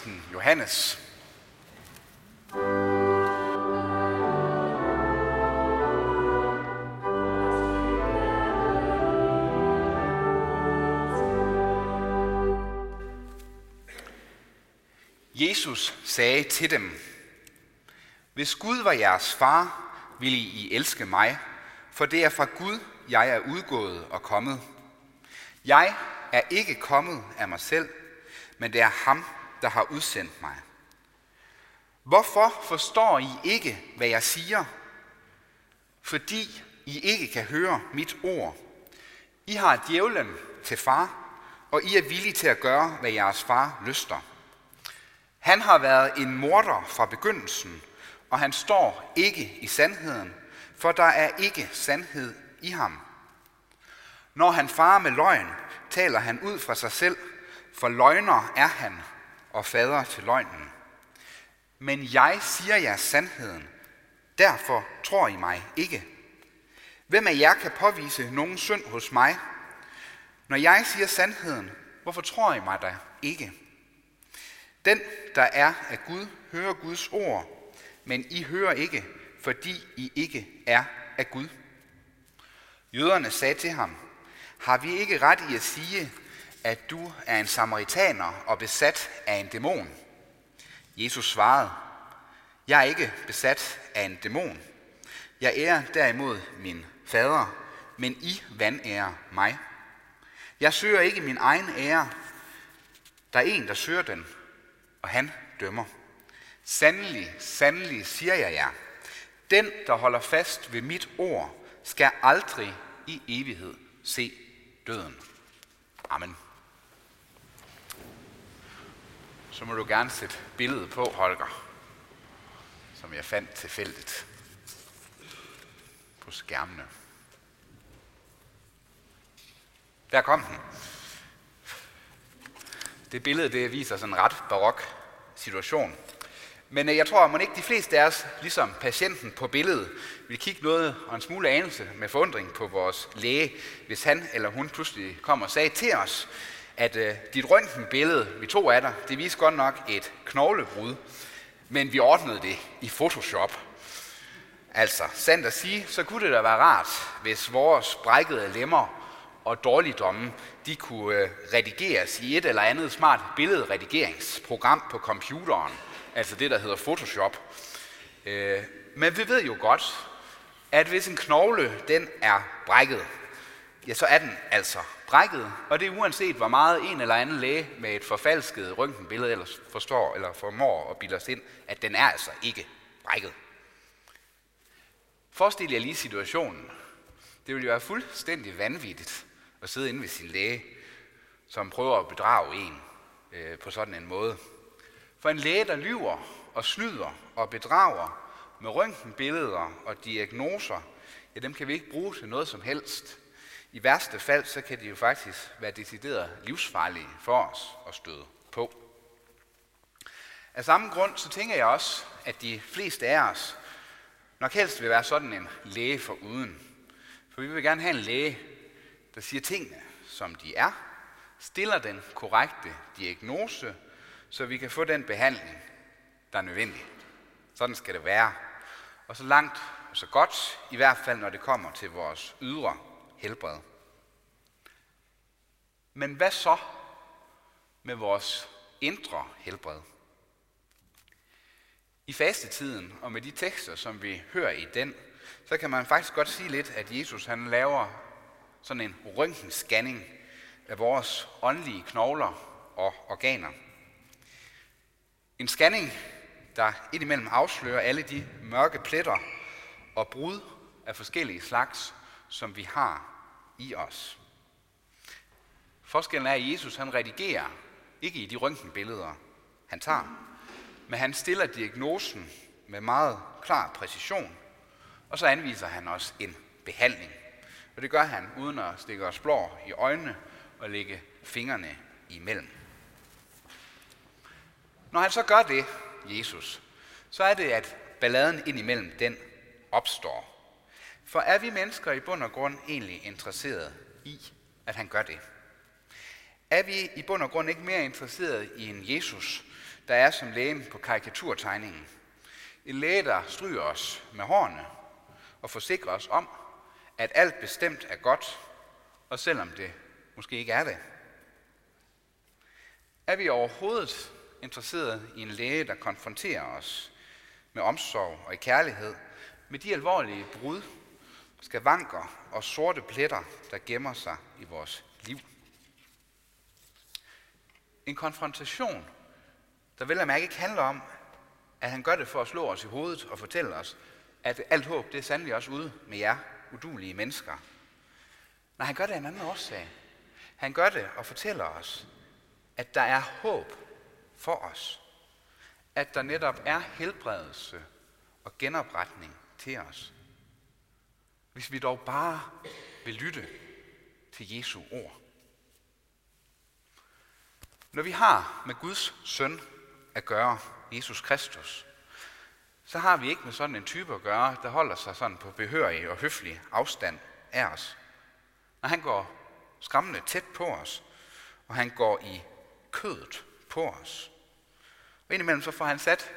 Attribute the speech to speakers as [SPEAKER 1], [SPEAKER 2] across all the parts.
[SPEAKER 1] evangelisten Johannes. Jesus sagde til dem, Hvis Gud var jeres far, ville I elske mig, for det er fra Gud, jeg er udgået og kommet. Jeg er ikke kommet af mig selv, men det er ham, der har udsendt mig. Hvorfor forstår I ikke, hvad jeg siger? Fordi I ikke kan høre mit ord. I har djævlen til far, og I er villige til at gøre, hvad jeres far lyster. Han har været en morder fra begyndelsen, og han står ikke i sandheden, for der er ikke sandhed i ham. Når han farer med løgn, taler han ud fra sig selv, for løgner er han og fader til løgnen. Men jeg siger jer sandheden, derfor tror I mig ikke. Hvem af jer kan påvise nogen synd hos mig? Når jeg siger sandheden, hvorfor tror I mig da ikke? Den, der er af Gud, hører Guds ord, men I hører ikke, fordi I ikke er af Gud. Jøderne sagde til ham, har vi ikke ret i at sige, at du er en samaritaner og besat af en dæmon? Jesus svarede, jeg er ikke besat af en dæmon. Jeg ærer derimod min fader, men I vandærer mig. Jeg søger ikke min egen ære. Der er en, der søger den, og han dømmer. Sandelig, sandelig siger jeg jer, den, der holder fast ved mit ord, skal aldrig i evighed se døden. Amen. Så må du gerne sætte billedet på, Holger, som jeg fandt tilfældigt på skærmene. Der kom den. Det billede det viser sådan en ret barok situation. Men øh, jeg tror, at man ikke de fleste af os, ligesom patienten på billedet, vil kigge noget og en smule anelse med forundring på vores læge, hvis han eller hun pludselig kommer og sagde til os, at øh, dit røntgenbillede, vi tog af dig, det viste godt nok et knoglebrud, men vi ordnede det i Photoshop. Altså, sandt at sige, så kunne det da være rart, hvis vores brækkede lemmer og dårligdomme, de kunne øh, redigeres i et eller andet smart billedredigeringsprogram på computeren – altså det, der hedder Photoshop. Øh, men vi ved jo godt, at hvis en knogle den er brækket, ja, så er den altså brækket, og det er uanset hvor meget en eller anden læge med et forfalsket røntgenbillede ellers forstår eller formår at bilde os ind, at den er altså ikke brækket. Forestil jer lige situationen. Det ville jo være fuldstændig vanvittigt at sidde inde ved sin læge, som prøver at bedrage en øh, på sådan en måde. For en læge, der lyver og snyder og bedrager med røntgenbilleder og diagnoser, ja, dem kan vi ikke bruge til noget som helst. I værste fald, så kan de jo faktisk være decideret livsfarlige for os at støde på. Af samme grund, så tænker jeg også, at de fleste af os nok helst vil være sådan en læge for uden. For vi vil gerne have en læge, der siger tingene, som de er, stiller den korrekte diagnose, så vi kan få den behandling, der er nødvendig. Sådan skal det være. Og så langt og så godt, i hvert fald når det kommer til vores ydre helbred. Men hvad så med vores indre helbred? I fastetiden og med de tekster, som vi hører i den, så kan man faktisk godt sige lidt, at Jesus han laver sådan en røntgenscanning af vores åndelige knogler og organer. En scanning, der indimellem afslører alle de mørke pletter og brud af forskellige slags, som vi har i os. Forskellen er, at Jesus han redigerer ikke i de røntgenbilleder, han tager, men han stiller diagnosen med meget klar præcision, og så anviser han os en behandling. Og det gør han uden at stikke os blår i øjnene og lægge fingrene imellem. Når han så gør det, Jesus, så er det, at balladen indimellem den opstår. For er vi mennesker i bund og grund egentlig interesseret i, at han gør det? Er vi i bund og grund ikke mere interesseret i en Jesus, der er som lægen på karikaturtegningen. En læge, der stryger os med hårene og forsikrer os om, at alt bestemt er godt, og selvom det måske ikke er det. Er vi overhovedet interesseret i en læge, der konfronterer os med omsorg og i kærlighed med de alvorlige brud, skavanker og sorte pletter, der gemmer sig i vores liv? En konfrontation, der vel at mærke ikke handler om, at han gør det for at slå os i hovedet og fortælle os, at alt håb, det er sandelig også ude med jer, udulige mennesker. Nej, han gør det af en anden årsag. Han gør det og fortæller os, at der er håb for os. At der netop er helbredelse og genopretning til os. Hvis vi dog bare vil lytte til Jesu ord. Når vi har med Guds søn at gøre, Jesus Kristus, så har vi ikke med sådan en type at gøre, der holder sig sådan på behørig og høflig afstand af os. Når han går skræmmende tæt på os, og han går i kødet på os. Og indimellem så får han sat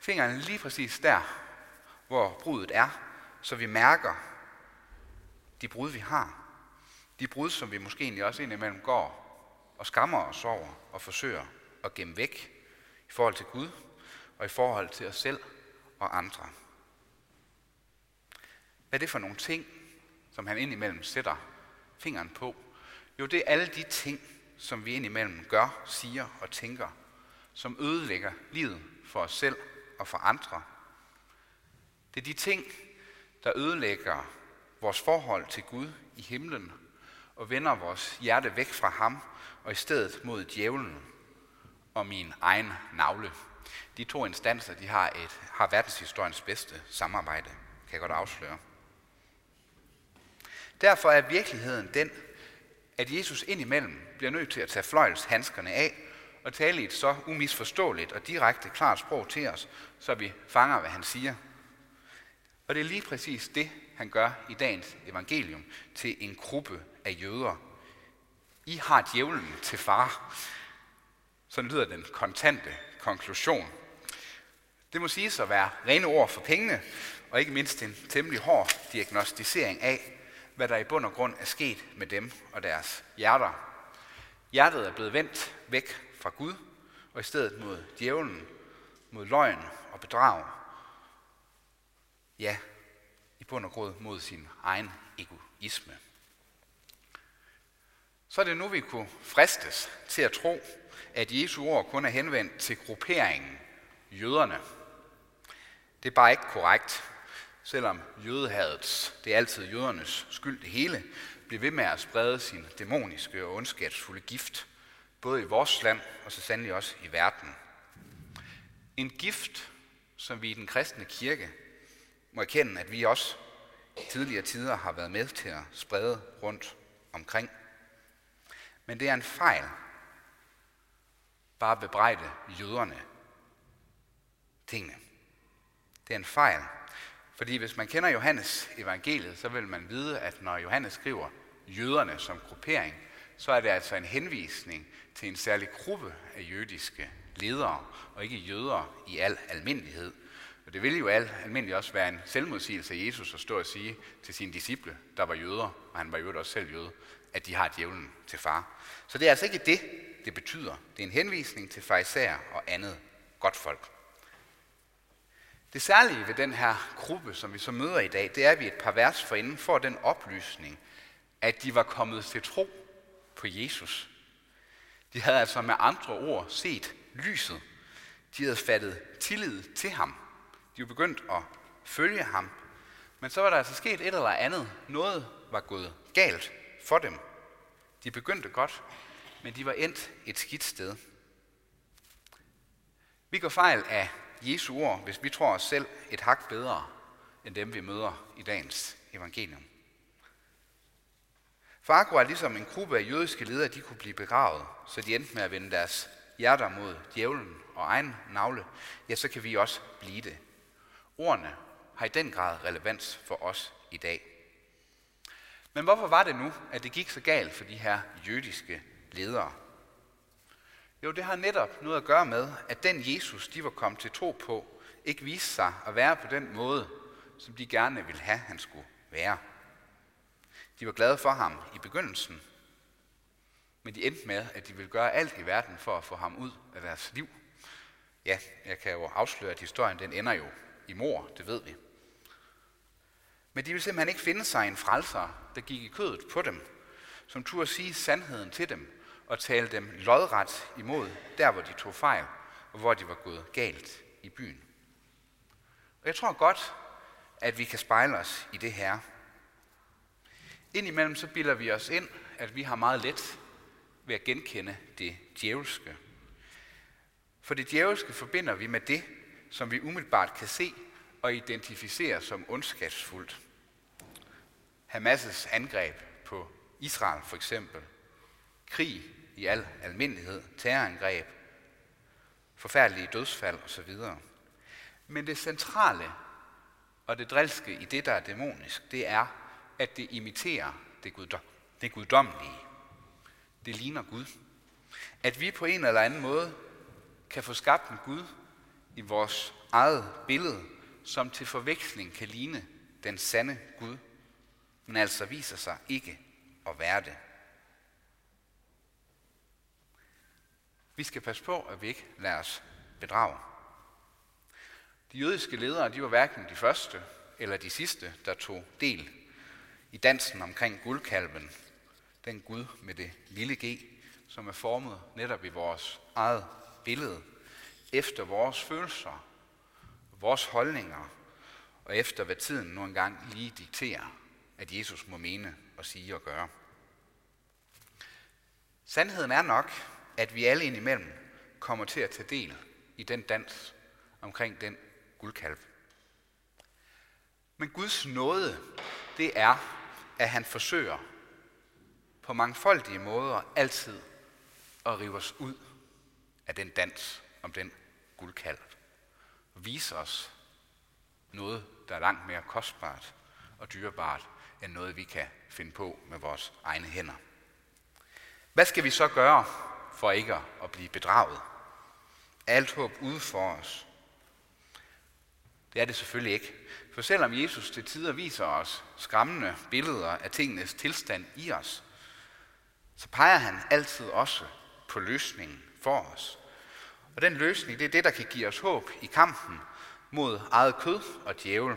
[SPEAKER 1] fingeren lige præcis der, hvor brudet er, så vi mærker de brud, vi har. De brud, som vi måske egentlig også indimellem går og skammer os over og forsøger at gemme væk i forhold til Gud og i forhold til os selv og andre. Hvad er det for nogle ting, som han indimellem sætter fingeren på? Jo, det er alle de ting, som vi indimellem gør, siger og tænker, som ødelægger livet for os selv og for andre. Det er de ting, der ødelægger vores forhold til Gud i himlen og vender vores hjerte væk fra ham og i stedet mod djævlen og min egen navle. De to instanser de har, et, har verdenshistoriens bedste samarbejde, kan jeg godt afsløre. Derfor er virkeligheden den, at Jesus indimellem bliver nødt til at tage fløjlshandskerne af og tale i et så umisforståeligt og direkte klart sprog til os, så vi fanger, hvad han siger. Og det er lige præcis det, han gør i dagens evangelium til en gruppe af jøder. I har djævlen til far. Sådan lyder den kontante konklusion. Det må siges at være rene ord for pengene, og ikke mindst en temmelig hård diagnostisering af, hvad der i bund og grund er sket med dem og deres hjerter. Hjertet er blevet vendt væk fra Gud, og i stedet mod djævlen, mod løgn og bedrag. Ja, i bund og grund mod sin egen egoisme. Så er det nu, vi kunne fristes til at tro, at Jesu ord kun er henvendt til grupperingen jøderne. Det er bare ikke korrekt, selvom jødehadets, det er altid jødernes skyld det hele, bliver ved med at sprede sin dæmoniske og ondskabsfulde gift, både i vores land og så sandelig også i verden. En gift, som vi i den kristne kirke må erkende, at vi også i tidligere tider har været med til at sprede rundt omkring. Men det er en fejl. Bare bebrejde jøderne tingene. Det er en fejl. Fordi hvis man kender Johannes evangeliet, så vil man vide, at når Johannes skriver jøderne som gruppering, så er det altså en henvisning til en særlig gruppe af jødiske ledere, og ikke jøder i al almindelighed. Og det ville jo al almindeligt også være en selvmodsigelse af Jesus at stå og sige til sine disciple, der var jøder, og han var jo også selv jøde, at de har djævlen til far. Så det er altså ikke det, det betyder. Det er en henvisning til farisæer og andet godt folk. Det særlige ved den her gruppe, som vi så møder i dag, det er, at vi et par vers forinden får den oplysning, at de var kommet til tro på Jesus. De havde altså med andre ord set lyset. De havde fattet tillid til ham. De var begyndt at følge ham. Men så var der altså sket et eller andet. Noget var gået galt for dem. De begyndte godt, men de var endt et skidt sted. Vi går fejl af Jesu ord, hvis vi tror os selv et hak bedre end dem, vi møder i dagens evangelium. For akkurat ligesom en gruppe af jødiske ledere, de kunne blive begravet, så de endte med at vende deres hjerter mod djævlen og egen navle, ja, så kan vi også blive det. Ordene har i den grad relevans for os i dag. Men hvorfor var det nu, at det gik så galt for de her jødiske ledere? Jo, det har netop noget at gøre med, at den Jesus, de var kommet til tro på, ikke viste sig at være på den måde, som de gerne ville have, han skulle være. De var glade for ham i begyndelsen, men de endte med, at de ville gøre alt i verden for at få ham ud af deres liv. Ja, jeg kan jo afsløre, at historien den ender jo i mor, det ved vi. Men de ville simpelthen ikke finde sig en frelser, der gik i kødet på dem, som turde sige sandheden til dem og tale dem lodret imod, der hvor de tog fejl, og hvor de var gået galt i byen. Og jeg tror godt, at vi kan spejle os i det her. Indimellem så bilder vi os ind, at vi har meget let ved at genkende det djævelske. For det djævelske forbinder vi med det, som vi umiddelbart kan se og identificere som ondskabsfuldt. Hamas' angreb på Israel for eksempel, krig i al almindelighed, terrorangreb, forfærdelige dødsfald osv. Men det centrale og det drilske i det, der er dæmonisk, det er, at det imiterer det, guddom, det guddommelige. Det ligner Gud. At vi på en eller anden måde kan få skabt en Gud i vores eget billede, som til forveksling kan ligne den sande Gud, men altså viser sig ikke at være det. Vi skal passe på, at vi ikke lader os bedrage. De jødiske ledere, de var hverken de første eller de sidste, der tog del i dansen omkring guldkalven, den Gud med det lille g, som er formet netop i vores eget billede, efter vores følelser, vores holdninger, og efter hvad tiden nu engang lige dikterer, at Jesus må mene og sige og gøre. Sandheden er nok, at vi alle indimellem kommer til at tage del i den dans omkring den guldkalv. Men Guds nåde, det er, at han forsøger på mangfoldige måder altid at rive os ud af den dans om den guldkalv. Og vise os noget, der er langt mere kostbart og dyrebart, end noget, vi kan finde på med vores egne hænder. Hvad skal vi så gøre for ikke at blive bedraget? Alt håb ude for os. Det er det selvfølgelig ikke. For selvom Jesus til tider viser os skræmmende billeder af tingenes tilstand i os, så peger han altid også på løsningen for os. Og den løsning, det er det, der kan give os håb i kampen mod eget kød og djævel.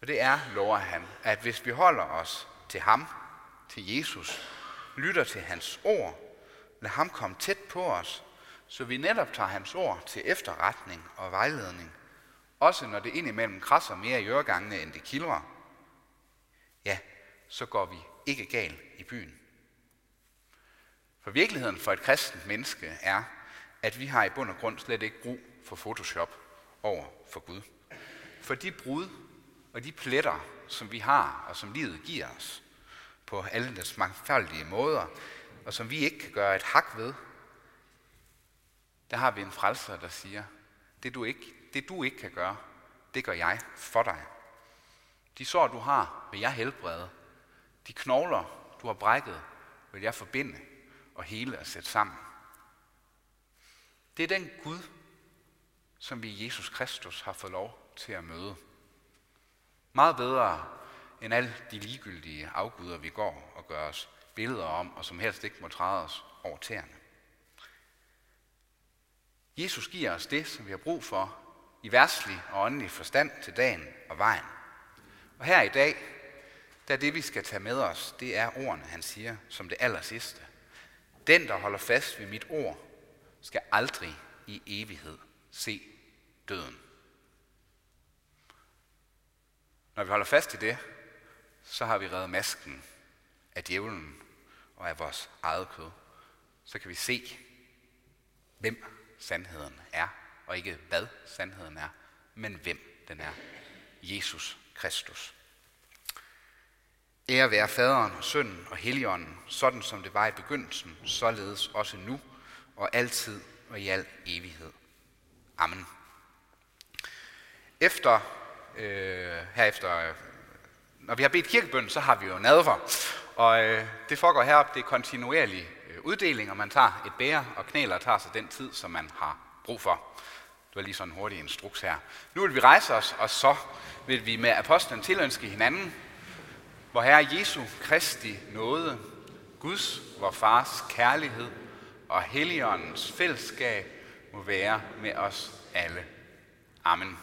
[SPEAKER 1] Og det er, lover han, at hvis vi holder os til ham, til Jesus, lytter til hans ord, lad ham komme tæt på os, så vi netop tager hans ord til efterretning og vejledning, også når det indimellem krasser mere i øregangene, end det kilder, ja, så går vi ikke galt i byen. For virkeligheden for et kristent menneske er, at vi har i bund og grund slet ikke brug for Photoshop over for Gud. For de brud og de pletter, som vi har, og som livet giver os, på alle deres mangfoldige måder, og som vi ikke kan gøre et hak ved, der har vi en frelser, der siger, det du ikke, det du ikke kan gøre, det gør jeg for dig. De sår, du har, vil jeg helbrede. De knogler, du har brækket, vil jeg forbinde og hele og sætte sammen. Det er den Gud, som vi i Jesus Kristus har fået lov til at møde. Meget bedre end alle de ligegyldige afguder, vi går og gør os billeder om, og som helst ikke må træde os over tæerne. Jesus giver os det, som vi har brug for i værtslig og åndelig forstand til dagen og vejen. Og her i dag, der det vi skal tage med os, det er ordene, han siger som det aller sidste. Den, der holder fast ved mit ord, skal aldrig i evighed se døden. Når vi holder fast i det, så har vi reddet masken af djævlen og af vores eget kød. Så kan vi se, hvem sandheden er, og ikke hvad sandheden er, men hvem den er. Jesus Kristus. Ære være faderen og sønnen og helligånden, sådan som det var i begyndelsen, således også nu og altid og i al evighed. Amen. Efter, øh, herefter, øh, når vi har bedt kirkebøn, så har vi jo nadver. Og øh, det foregår heroppe, det er kontinuerlig øh, uddeling, og man tager et bære og knæler og tager sig den tid, som man har brug for. Det var lige sådan en hurtig instruks her. Nu vil vi rejse os, og så vil vi med apostlen tilønske hinanden, hvor Herre Jesu Kristi nåde, Guds, vor Fars kærlighed og Helligåndens fællesskab må være med os alle. Amen.